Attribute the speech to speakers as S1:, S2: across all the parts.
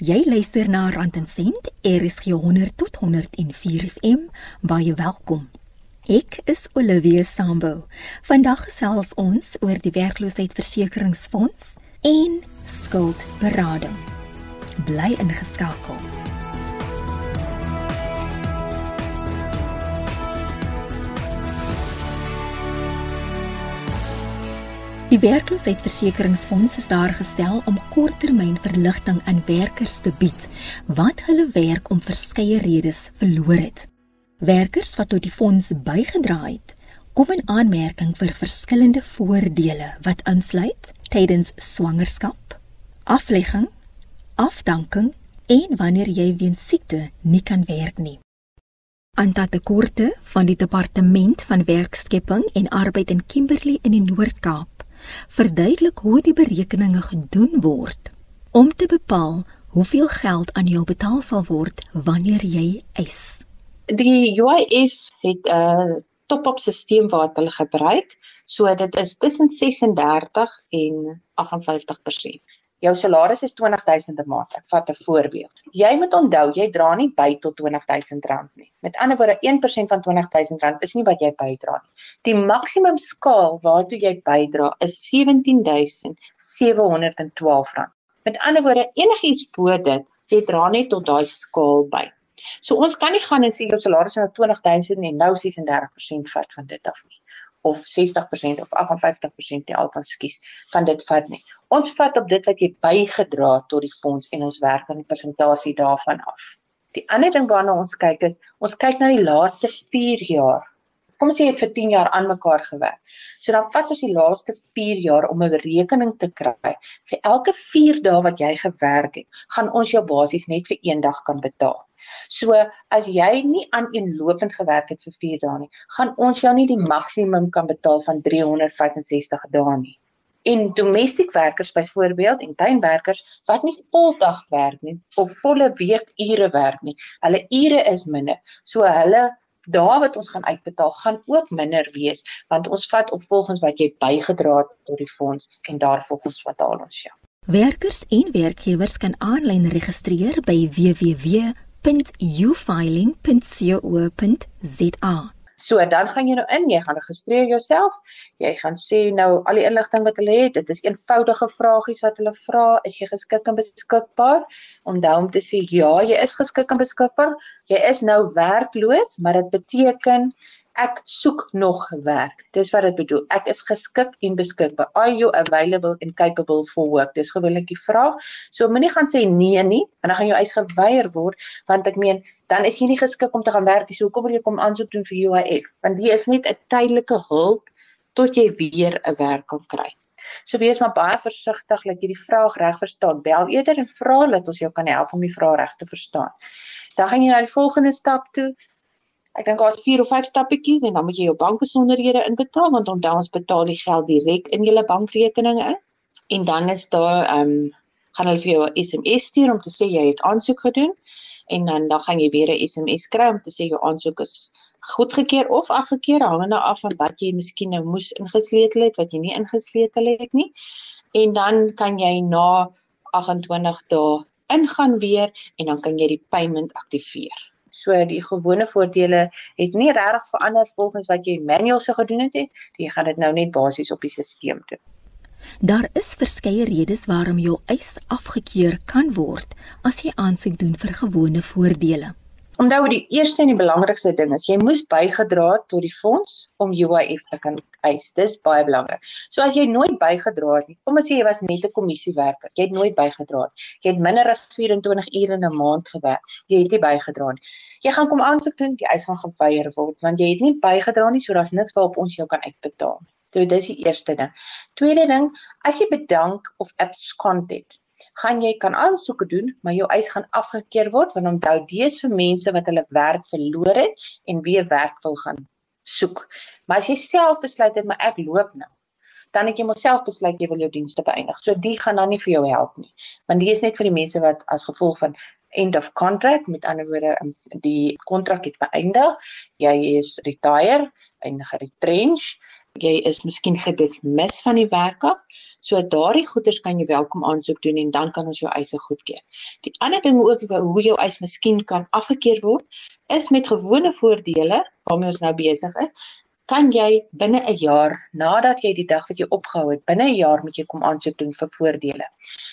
S1: Jy luister na Rand en Sent, RSG 100 tot 104 FM. Baie welkom. Ek is Olivia Sambo. Vandag gesels ons oor die werkloosheidsversekeringsfonds en skuldberading. Bly ingeskakel. Die werkloosheidsversekeringsfonds is daar gestel om korttermyn verligting aan werkers te bied wat hulle werk om verskeie redes verloor het. Werkers wat tot die fonds bygedra het, kom in aanmerking vir verskillende voordele wat insluit tydens swangerskap, aflegging, afdanking en wanneer jy weens siekte nie kan werk nie. Anta tekorte van die departement van werkskepping en arbeid in Kimberley in die Noord-Kaap verduidelik hoe die berekeninge gedoen word om te bepaal hoeveel geld aan jou betaal sal word wanneer jy eis.
S2: Die UIF het 'n top-up stelsel wat hulle gebruik, so dit is tussen 36 en 58% jou salaris is R20000 'n maand. Ek vat 'n voorbeeld. Jy moet onthou, jy dra nie by tot R20000 nie. Met ander woorde, 1% van R20000 is nie wat jy bydra nie. Die maksimum skaal waartoe jy bydra is R17712. Met ander woorde, enigiets bo dit, jy dra net tot daai skaal by. So ons kan nie gaan en sê jou salaris is nou R20000 en nou 36% vat van dit af nie of 60% of 58% nie altyd skies van dit vat nie. Ons vat op dit wat jy bygedra het tot die fonds en ons werk aan die persentasie daarvan af. Die ander ding waarna ons kyk is ons kyk na die laaste 4 jaar. Kom ons sê jy het vir 10 jaar aan mekaar gewerk. So dan vat ons die laaste 4 jaar om 'n berekening te kry. Vir elke 4 dae wat jy gewerk het, gaan ons jou basies net vir een dag kan betaal. So as jy nie aan eenlopend gewerk het vir 4 dae nie, gaan ons jou nie die maksimum kan betaal van 365 dae nie. En domestiek werkers byvoorbeeld en tuinwerkers wat nie voldag werk nie of volle week ure werk nie, hulle ure is minder. So hulle dae wat ons gaan uitbetaal gaan ook minder wees want ons vat op volgens wat jy bygedra het tot die fonds en daarvolgens betaal ons jou.
S1: Werkers en werkgewers kan aanlyn registreer by www www.ufiling.co.za.
S2: So dan gaan jy nou in, jy gaan registreer jouself. Jy gaan sê nou al die inligting wat hulle het. Dit is eenvoudige vragies wat hulle vra, is jy geskik en beskikbaar? Om dan te sê ja, jy is geskik en beskikbaar. Jy is nou werkloos, maar dit beteken ek soek nog werk. Dis wat dit bedoel. Ek is geskik en beskikbaar. Are you available and capable for work? Dis gewoonlik die vraag. So moenie gaan sê nee nie, want dan gaan jou eis geweier word, want ek meen, dan is jy nie geskik om te gaan werk nie. So hoekom wil jy kom aansoek doen vir UIF? Want dit is net 'n tydelike hulp tot jy weer 'n werk kan kry. So wees maar baie versigtig dat jy die vraag reg verstaan. Bel eerder en vra dat ons jou kan help om die vraag reg te verstaan. Dan gaan jy na die volgende stap toe. Ek dink daar's 4 of 5 stappetjies en dan moet jy jou bankbesonderhede inbetaal want onthou ons betaal die geld direk in jou bankrekening in. En dan is daar ehm um, gaan hulle vir jou 'n SMS stuur om te sê jy het aansoek gedoen en dan dan gaan jy weer 'n SMS kry om te sê jou aansoek is goedgekeur of afgekeur hangende af van wat jy miskien nou moes ingesleutel het wat jy nie ingesleutel het nie. En dan kan jy na 28 dae ingaan weer en dan kan jy die payment aktiveer. So die gewone voordele het nie regtig verander volgens wat jy manueel sou gedoen het nie. Jy gaan dit nou net basies op die stelsel doen.
S1: Daar is verskeie redes waarom jou eis afgekeur kan word as jy aansoek doen vir gewone voordele.
S2: Onthou die eerste en die belangrikste ding is jy moes bygedra het tot die fonds om UIF te kan eis. Dis baie belangrik. So as jy nooit bygedra het nie, kom ons sê jy was net 'n kommissiewerker, jy het nooit bygedra nie. Jy het minder as 24 ure in 'n maand gewerk. Jy het nie bygedra nie. Jy gaan kom aansoek doen, die eis gaan geweier word want jy het nie bygedra nie, so daar's niks waarop ons jou kan uitbetaal. So dis die eerste ding. Tweede ding, as jy bedank of abscond het, gaan jy kan aansoeke doen, maar jou eis gaan afgekeur word want onthou dis vir mense wat hulle werk verloor het en weer werk wil gaan soek. Maar as jy self besluit het maar ek loop nou, dan het jy myself besluit jy wil jou dienste beëindig. So die gaan dan nie vir jou help nie. Want die is net vir die mense wat as gevolg van end of contract met ander woorde um, die kontrak het beëindig, jy is retire en geretrench jy is miskien gedismis van die werk af. So daardie goeders kan jy welkom aansoek doen en dan kan ons jou eise goedkeur. Die ander ding ook hoe jou eis miskien kan afgekeur word is met gewone voordele waarmee ons nou besig is. Kan jy binne 'n jaar nadat jy die dag wat jy opgehou het, binne 'n jaar moet jy kom aansoek doen vir voordele.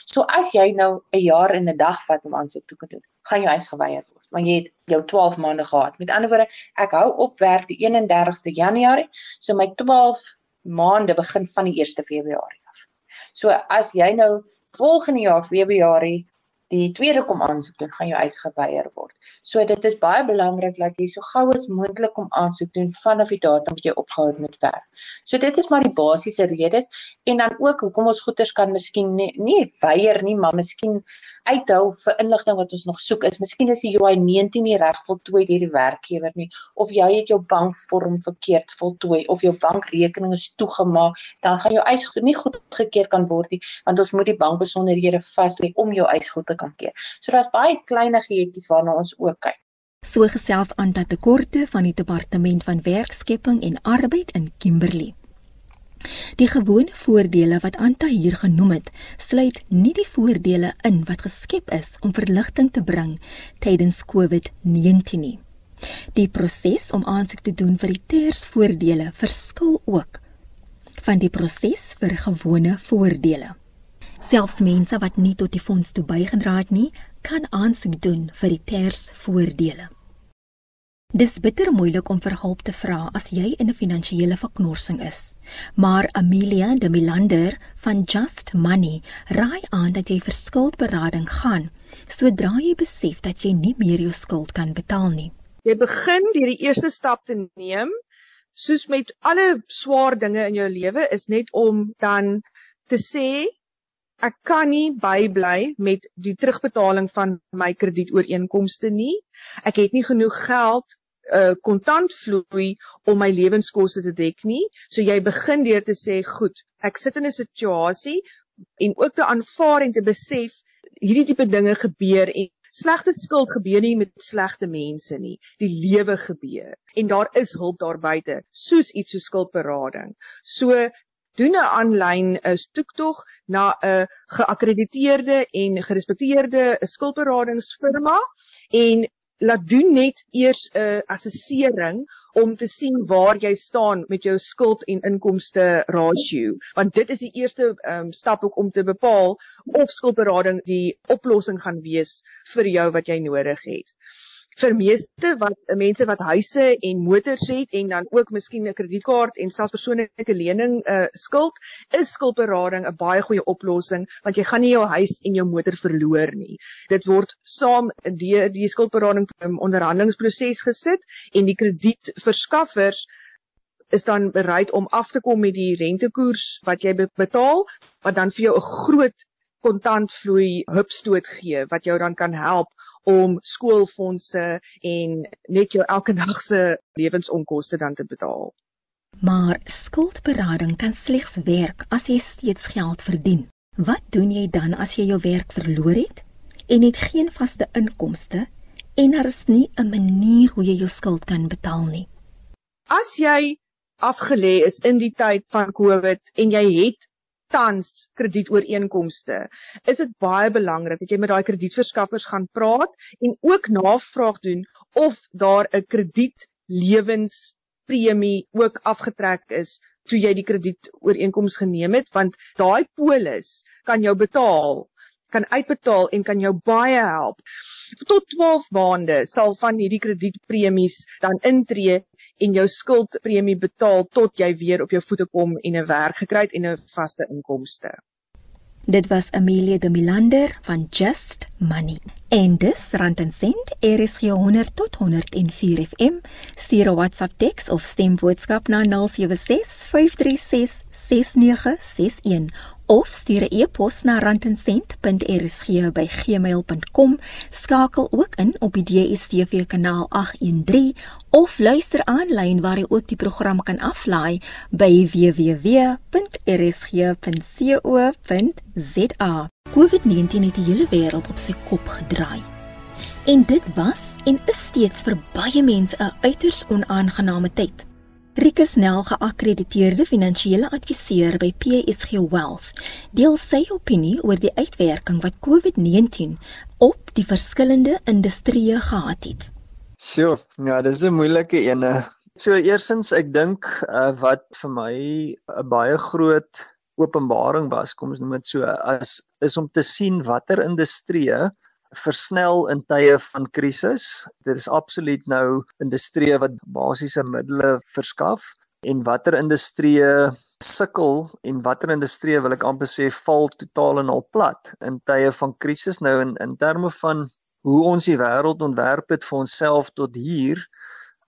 S2: So as jy nou 'n jaar en 'n dag vat om aansoek te doen, gaan jou eis geweier word want jy het jou 12 maande gehad. Met ander woorde, ek hou op werk die 31ste Januarie, so my 12 maande begin van die 1ste Februarie af. So as jy nou volgende jaar Februarie die tweede kom aansoek doen, gaan jou eis geweier word. So dit is baie belangrik dat jy so gou as moontlik kom aansoek doen vanaf die datum wat jy opgehou het met werk. So dit is maar die basiese redes en dan ook hoekom ons goeders kan miskien nie, nie weier nie, maar miskien uithou vir inligting wat ons nog soek is. Miskien is die UI19 nie reg voltooi deur die werkgewer nie of jy het jou bankvorm verkeerd voltooi of jou bankrekening is toegemaak, dan gaan jou eis nie goedgekeur kan word nie, want ons moet die bankbesonderhede vas lê om jou eis goed te kan keer. So daar's baie kleinigheidjies waarna ons ook kyk.
S1: So gesels aan dat tekorte van die departement van werkskepping en arbeid in Kimberley. Die gewone voordele wat Anta hier genoem het, sluit nie die voordele in wat geskep is om verligting te bring tydens COVID-19 nie. Die proses om aansoek te doen vir die tersvoordele verskil ook van die proses vir gewone voordele. Selfs mense wat nie tot die fonds toe bygedra het nie, kan aansoek doen vir die tersvoordele. Dis bitter moeilik om vir hulp te vra as jy in 'n finansiële verknorsing is. Maar Amelia de Milander van Just Money raai aan dat jy vir skuldberading gaan sodra jy besef dat jy nie meer jou skuld kan betaal nie.
S3: Jy begin deur die eerste stap te neem, soos met alle swaar dinge in jou lewe is net om dan te sê ek kan nie bybly met die terugbetaling van my kredietooreenkomste nie. Ek het nie genoeg geld uh kontant vloei om my lewenskoste te dek nie. So jy begin deur te sê, "Goed, ek sit in 'n situasie en ook te aanvaar en te besef hierdie tipe dinge gebeur en slegte skuld gebeur nie met slegte mense nie. Die lewe gebeur en daar is hulp daar buite, soos iets so skuldberading. So doen 'n aanlyn 'n eh, soektog na 'n geakkrediteerde en gerespekteerde skuldberadingsfirma en laat doen net eers 'n assessering om te sien waar jy staan met jou skuld en inkomste rasio want dit is die eerste um, stap ook om te bepaal of skuldberading die oplossing gaan wees vir jou wat jy nodig het vir meeste wat mense wat huise en motors het en dan ook miskien 'n kredietkaart en selfs persoonlike lening uh, skuld, is skuldberading 'n baie goeie oplossing want jy gaan nie jou huis en jou motor verloor nie. Dit word saam die die skuldberading um, onderhandelingsproses gesit en die kredietverskaffers is dan bereid om af te kom met die rentekoers wat jy betaal wat dan vir jou 'n groot kontantvloei hupstoot gee wat jou dan kan help om skoolfondse en net jou elke dag se lewensonkoste dan te betaal.
S1: Maar skuldberading kan slegs werk as jy steeds geld verdien. Wat doen jy dan as jy jou werk verloor het en het geen vaste inkomste en daar is nie 'n manier hoe jy jou skuld kan betaal nie?
S3: As jy afgelê is in die tyd van COVID en jy het tans kredietooreenkomste, is dit baie belangrik dat jy met daai kredietverskaffers gaan praat en ook navraag doen of daar 'n kredietlewenspremie ook afgetrek is toe jy die kredietooreenkoms geneem het want daai polis kan jou betaal kan uitbetaal en kan jou baie help. Tot 12 maande sal van hierdie kredietpremies dan intree en jou skuldpremie betaal tot jy weer op jou voete kom en 'n werk gekry het en 'n vaste inkomste.
S1: Dit was Amelia de Milander van Just Money. En dis rand en sent, RSG 100 tot 104 FM. Stuur 'n WhatsApp teks of stemboodskap na 076 536 6961 of stuur 'n e-pos na randencent.rsg@gmail.com. Skakel ook in op die DSTV kanaal 813 of luister aanlyn waar jy ook die program kan aflaai by www.rsg.co.za. COVID-19 het die hele wêreld op sy kop gedraai. En dit was en is steeds vir baie mense 'n uiters onaangename tyd. Rikus Nel, geakkrediteerde finansiële adviseur by PSG Wealth, deel sy opinie oor die uitwerking wat COVID-19 op die verskillende industrieë gehad het.
S4: So, ja, dis 'n moeilike ene. So eersins, ek dink uh, wat vir my 'n baie groot openbaring was, kom ons noem dit so, as is om te sien watter industrieë versnel in tye van krisis. Dit is absoluut nou industrieë wat basiese middele verskaf en watter industrieë sukkel en watter industrieë wil ek amper sê val totaal en al plat in tye van krisis nou in in terme van hoe ons die wêreld ontwerp het vir onsself tot hier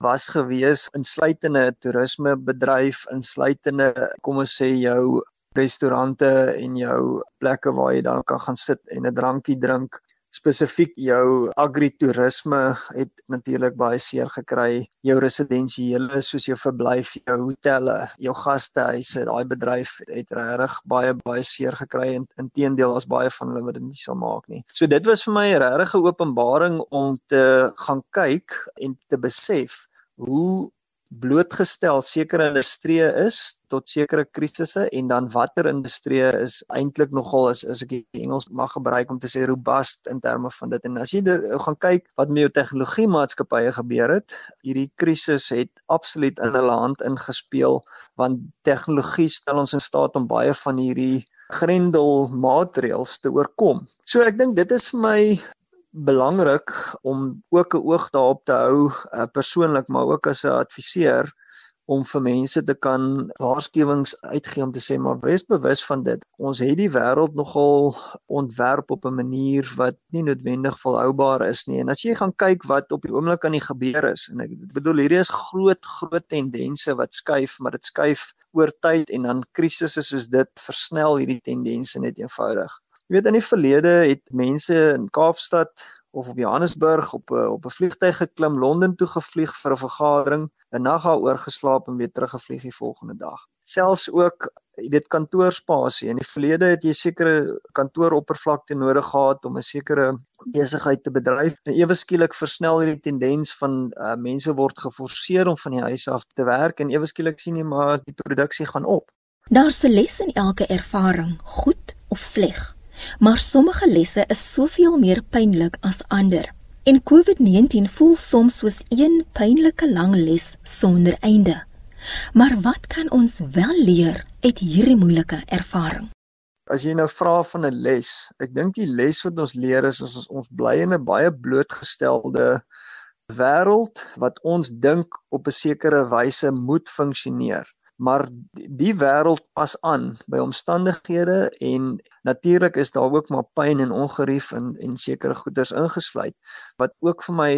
S4: was gewees insluitende toerismebedryf insluitende kom ons sê jou restaurante en jou plekke waar jy dan kan gaan sit en 'n drankie drink spesifiek jou agritourisme het natuurlik baie seer gekry. Jou residensiële soos jou verblyf, jou hotelle, jou gastehuise, daai bedryf het regtig baie baie seer gekry en inteendeel as baie van hulle wat dit nie sou maak nie. So dit was vir my 'n regte openbaring om te gaan kyk en te besef hoe blootgestel sekere industrieë is tot sekere krisisse en dan watter industrieë is eintlik nogal as as ek die Engels mag gebruik om te sê robust in terme van dit en as jy dit gaan kyk wat met jou tegnologie maatskappye gebeur het hierdie krisis het absoluut in hulle hand ingespeel want tegnologie stel ons in staat om baie van hierdie grendelmaatreëls te oorkom. So ek dink dit is vir my belangrik om ook 'n oog daarop te hou uh, persoonlik maar ook as 'n adviseur om vir mense te kan waarskuwings uitgee om te sê maar wees bewus van dit. Ons het die wêreld nogal ontwerp op 'n manier wat nie noodwendig volhoubaar is nie. En as jy gaan kyk wat op die oomblik aan die gebeur is en ek bedoel hierdie is groot groot tendense wat skuif, maar dit skuif oor tyd en dan krisisse soos dit versnel hierdie tendense net eenvoudig. Jy weet in die verlede het mense in Kaapstad of op Johannesburg op 'n op 'n vliegtyg geklim Londen toe gevlieg vir 'n vergadering, 'n nag daar oorgeslaap en weer teruggevlieg die volgende dag. Selfs ook jy weet kantoorspasie. In die verlede het jy sekere kantooroppervlakte nodig gehad om 'n sekere besigheid te bedryf. En ewe skielik versnel hierdie tendens van uh, mense word geforseer om van die huis af te werk en ewe skielik sien jy maar die produksie gaan op.
S1: Daar's 'n les in elke ervaring, goed of sleg. Maar sommige lesse is soveel meer pynlik as ander. En COVID-19 voel soms soos een pynlike lang les sonder einde. Maar wat kan ons wel leer uit hierdie moeilike ervaring?
S4: As jy nou vra van 'n les, ek dink die les wat ons leer is ons ons bly in 'n baie blootgestelde wêreld wat ons dink op 'n sekere wyse moet funksioneer maar die wêreld pas aan by omstandighede en natuurlik is daar ook maar pyn en ongerief en en sekere goeders ingesluit. Wat ook vir my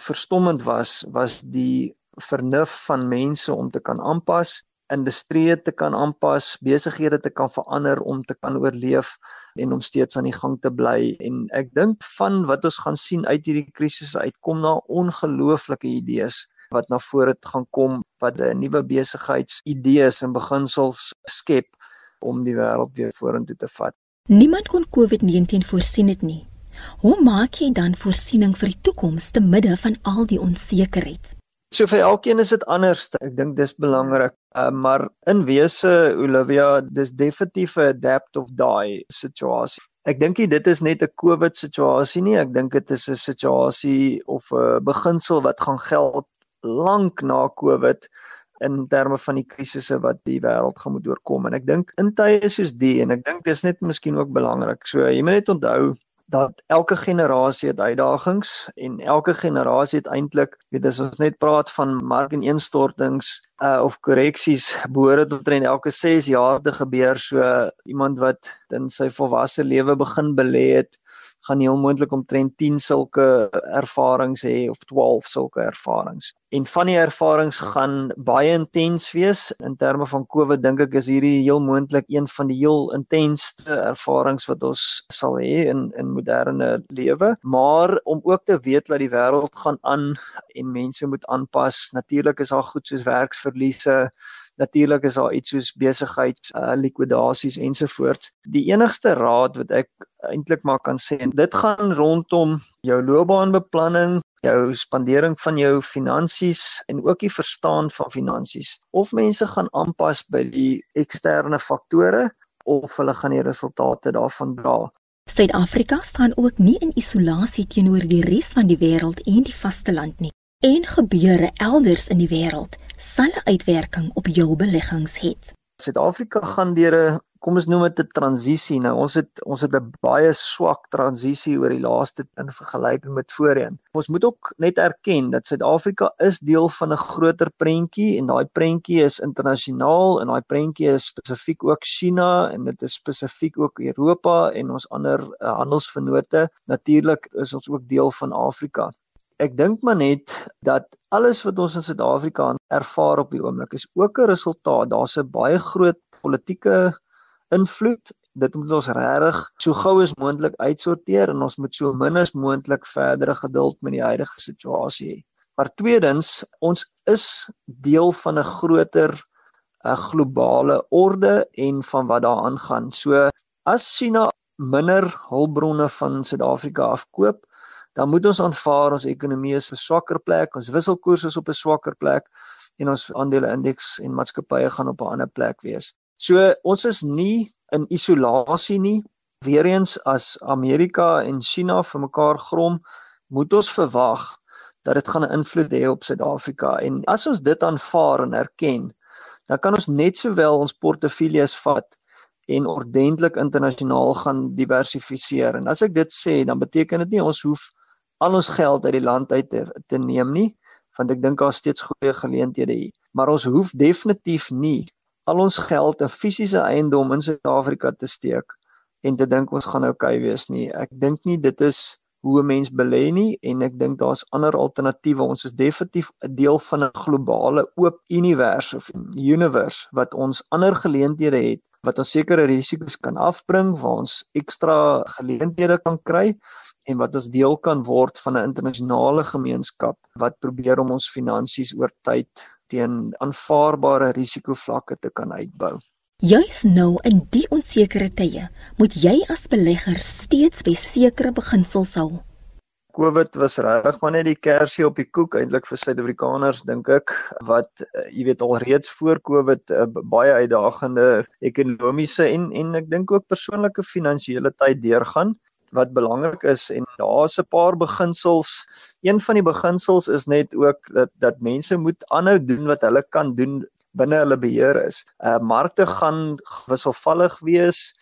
S4: verstommend was was die vernuf van mense om te kan aanpas industrieë te kan aanpas besighede te kan verander om te kan oorleef en om steeds aan die gang te bly. En ek dink van wat ons gaan sien uit hierdie krisis uitkom na ongelooflike idees wat na vore gaan kom wat 'n nuwe besigheidsidees en beginsels skep om die wêreld weer vorentoe te vat.
S1: Niemand kon COVID-19 voorsien dit nie. Hoe maak jy dan voorsiening vir die toekoms te midde van al die onsekerheid?
S4: So vir elkeen is dit anders. Ek dink dis belangrik. Uh, maar in wese Olivia, dis definitief 'n adapt of die situasie. Ek dink dit is net 'n COVID situasie nie. Ek dink dit is 'n situasie of 'n beginsel wat gaan geld lank na Covid in terme van die krisisse wat die wêreld gaan moet oorkom en ek dink in tye soos die en ek dink dis net miskien ook belangrik. So jy moet net onthou dat elke generasie het uitdagings en elke generasie het eintlik weet as ons net praat van mark en instortings uh, of korreksies behoort tot omtrent elke 6 jaar te gebeur so iemand wat in sy volwasse lewe begin belê het gaan heel moontlik omtrent 10 sulke ervarings hê of 12 sulke ervarings. En van die ervarings gaan baie intens wees in terme van COVID dink ek is hierdie heel moontlik een van die heel intensste ervarings wat ons sal hê in in moderne lewe, maar om ook te weet dat die wêreld gaan aan en mense moet aanpas. Natuurlik is daar goed soos werksverliese Natuurlik is daar iets soos besigheids uh, likwidasies ensovoorts. Die enigste raad wat ek eintlik maar kan sê, dit gaan rondom jou loopbaanbeplanning, jou spandering van jou finansies en ook die verstaan van finansies. Of mense gaan aanpas by die eksterne faktore of hulle gaan die resultate daarvan dra.
S1: Suid-Afrika staan ook nie in isolasie teenoor die res van die wêreld en die vasteland nie. En gebeure elders in die wêreld sal 'n uitwerking op jou beleggings hê.
S4: Suid-Afrika gaan deur 'n kom ons noem dit 'n transisie. Nou ons het ons het 'n baie swak transisie oor die laaste in vergelyking met voorheen. Ons moet ook net erken dat Suid-Afrika is deel van 'n groter prentjie en daai prentjie is internasionaal en daai prentjie is spesifiek ook China en dit is spesifiek ook Europa en ons ander uh, handelsvennote. Natuurlik is ons ook deel van Afrika. Ek dink maar net dat alles wat ons in Suid-Afrika ervaar op die oomblik is ook 'n resultaat. Daar's 'n baie groot politieke invloed. Dit moet ons regtig so gou as moontlik uitsorteer en ons moet so min as moontlik verdere geduld met die huidige situasie hê. Maar tweedens, ons is deel van 'n groter 'n globale orde en van wat daar aangaan. So as China minder hulpbronne van Suid-Afrika afkoop, dan moet ons aanvaar ons ekonomie is 'n swakker plek, ons wisselkoers is op 'n swakker plek en ons aandele indeks en maatskappye gaan op 'n ander plek wees. So ons is nie in isolasie nie. Weereens as Amerika en China vir mekaar grom, moet ons verwag dat dit gaan 'n invloed hê op Suid-Afrika en as ons dit aanvaar en erken, dan kan ons net sowel ons portefeuilles vat en ordentlik internasionaal gaan diversifiseer. En as ek dit sê, dan beteken dit nie ons hoef al ons geld uit die land uit te, te neem nie, want ek dink daar steeds goeie geleenthede hier. Maar ons hoef definitief nie al ons geld in fisiese eiendom in Suid-Afrika te steek en te dink ons gaan okay wees nie. Ek dink nie dit is hoe 'n mens belê nie en ek dink daar's ander alternatiewe. Ons is definitief 'n deel van 'n globale oop univers of universe wat ons ander geleenthede het wat ons sekere risiko's kan afbring waar ons ekstra geleenthede kan kry en wat ons deel kan word van 'n internasionale gemeenskap wat probeer om ons finansies oor tyd teen aanvaarbare risikovlakke te kan uitbou.
S1: Juis nou in die onsekere tye, moet jy as belegger steeds by sekere beginsels hou.
S4: COVID was regtig maar net die kersie op die koek eintlik vir Suid-Afrikaners dink ek wat uh, jy weet al reeds voor COVID uh, baie uitdagende ekonomiese en en ek dink ook persoonlike finansiële tyd deurgaan wat belangrik is en daar's 'n paar beginsels. Een van die beginsels is net ook dat dat mense moet aanhou doen wat hulle kan doen binne hulle beheer is. Uh markte gaan wisselvallig wees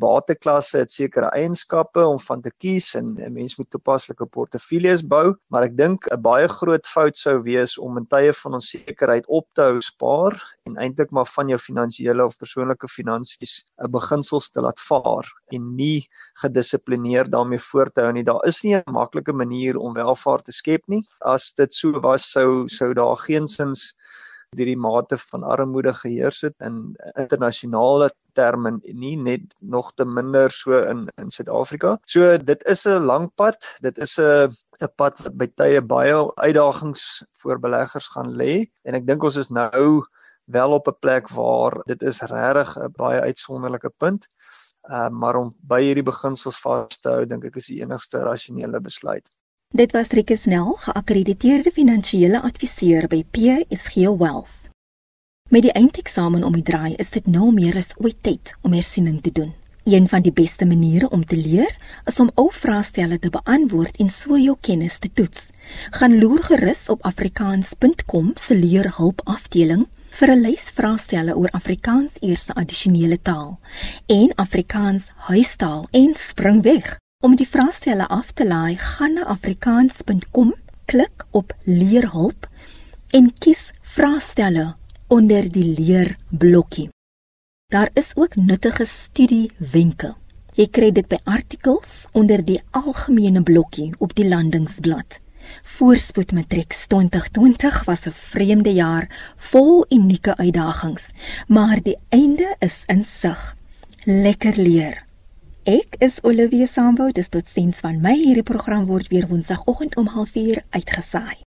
S4: bateklasse het sekere eienskappe om van te kies en 'n mens moet toepaslike portefeuilles bou, maar ek dink 'n baie groot fout sou wees om in tye van onsekerheid op te hou spaar en eintlik maar van jou finansiële of persoonlike finansies 'n beginsels te laat vaar en nie gedissiplineerd daarmee voort te hou nie. Daar is nie 'n maklike manier om welvaart te skep nie. As dit so was, sou sou daar geensins hierdie mate van armoede geheers het in internasionale terme nie net nog te minder so in in Suid-Afrika. So dit is 'n lang pad. Dit is 'n 'n pad wat by tye baie uitdagings vir beleggers gaan lê en ek dink ons is nou wel op 'n plek waar dit is regtig 'n baie uitsonderlike punt. Uh, maar om by hierdie beginsels vas te hou, dink ek is die enigste rasionele besluit.
S1: Dit was Rikke Snell, geakkrediteerde finansiële adviseur by PSG Wealth. Met die eindeksamen om die draai, is dit nou meer as ooit tyd om hersiening te doen. Een van die beste maniere om te leer is om ou vraestelle te beantwoord en so jou kennis te toets. Gaan loer gerus op afrikaans.com se leerhulp afdeling vir 'n lys vraestelle oor Afrikaans eerste addisionele taal en Afrikaans huistaal en spring weg. Om die vraestelle af te laai, gaan na afrikaans.com, klik op leerhulp en kies vraestelle onder die leerblokkie. Daar is ook nuttige studiewenke. Jy kry dit by artikels onder die algemene blokkie op die landingsblad. Voorspoed matriek 2020 was 'n vreemde jaar vol unieke uitdagings, maar die einde is in sig. Lekker leer. Ek is Olivia Sambo, dis tot sins van my hierdie program word weer woensdagoggend om 0.30 uitgesaai.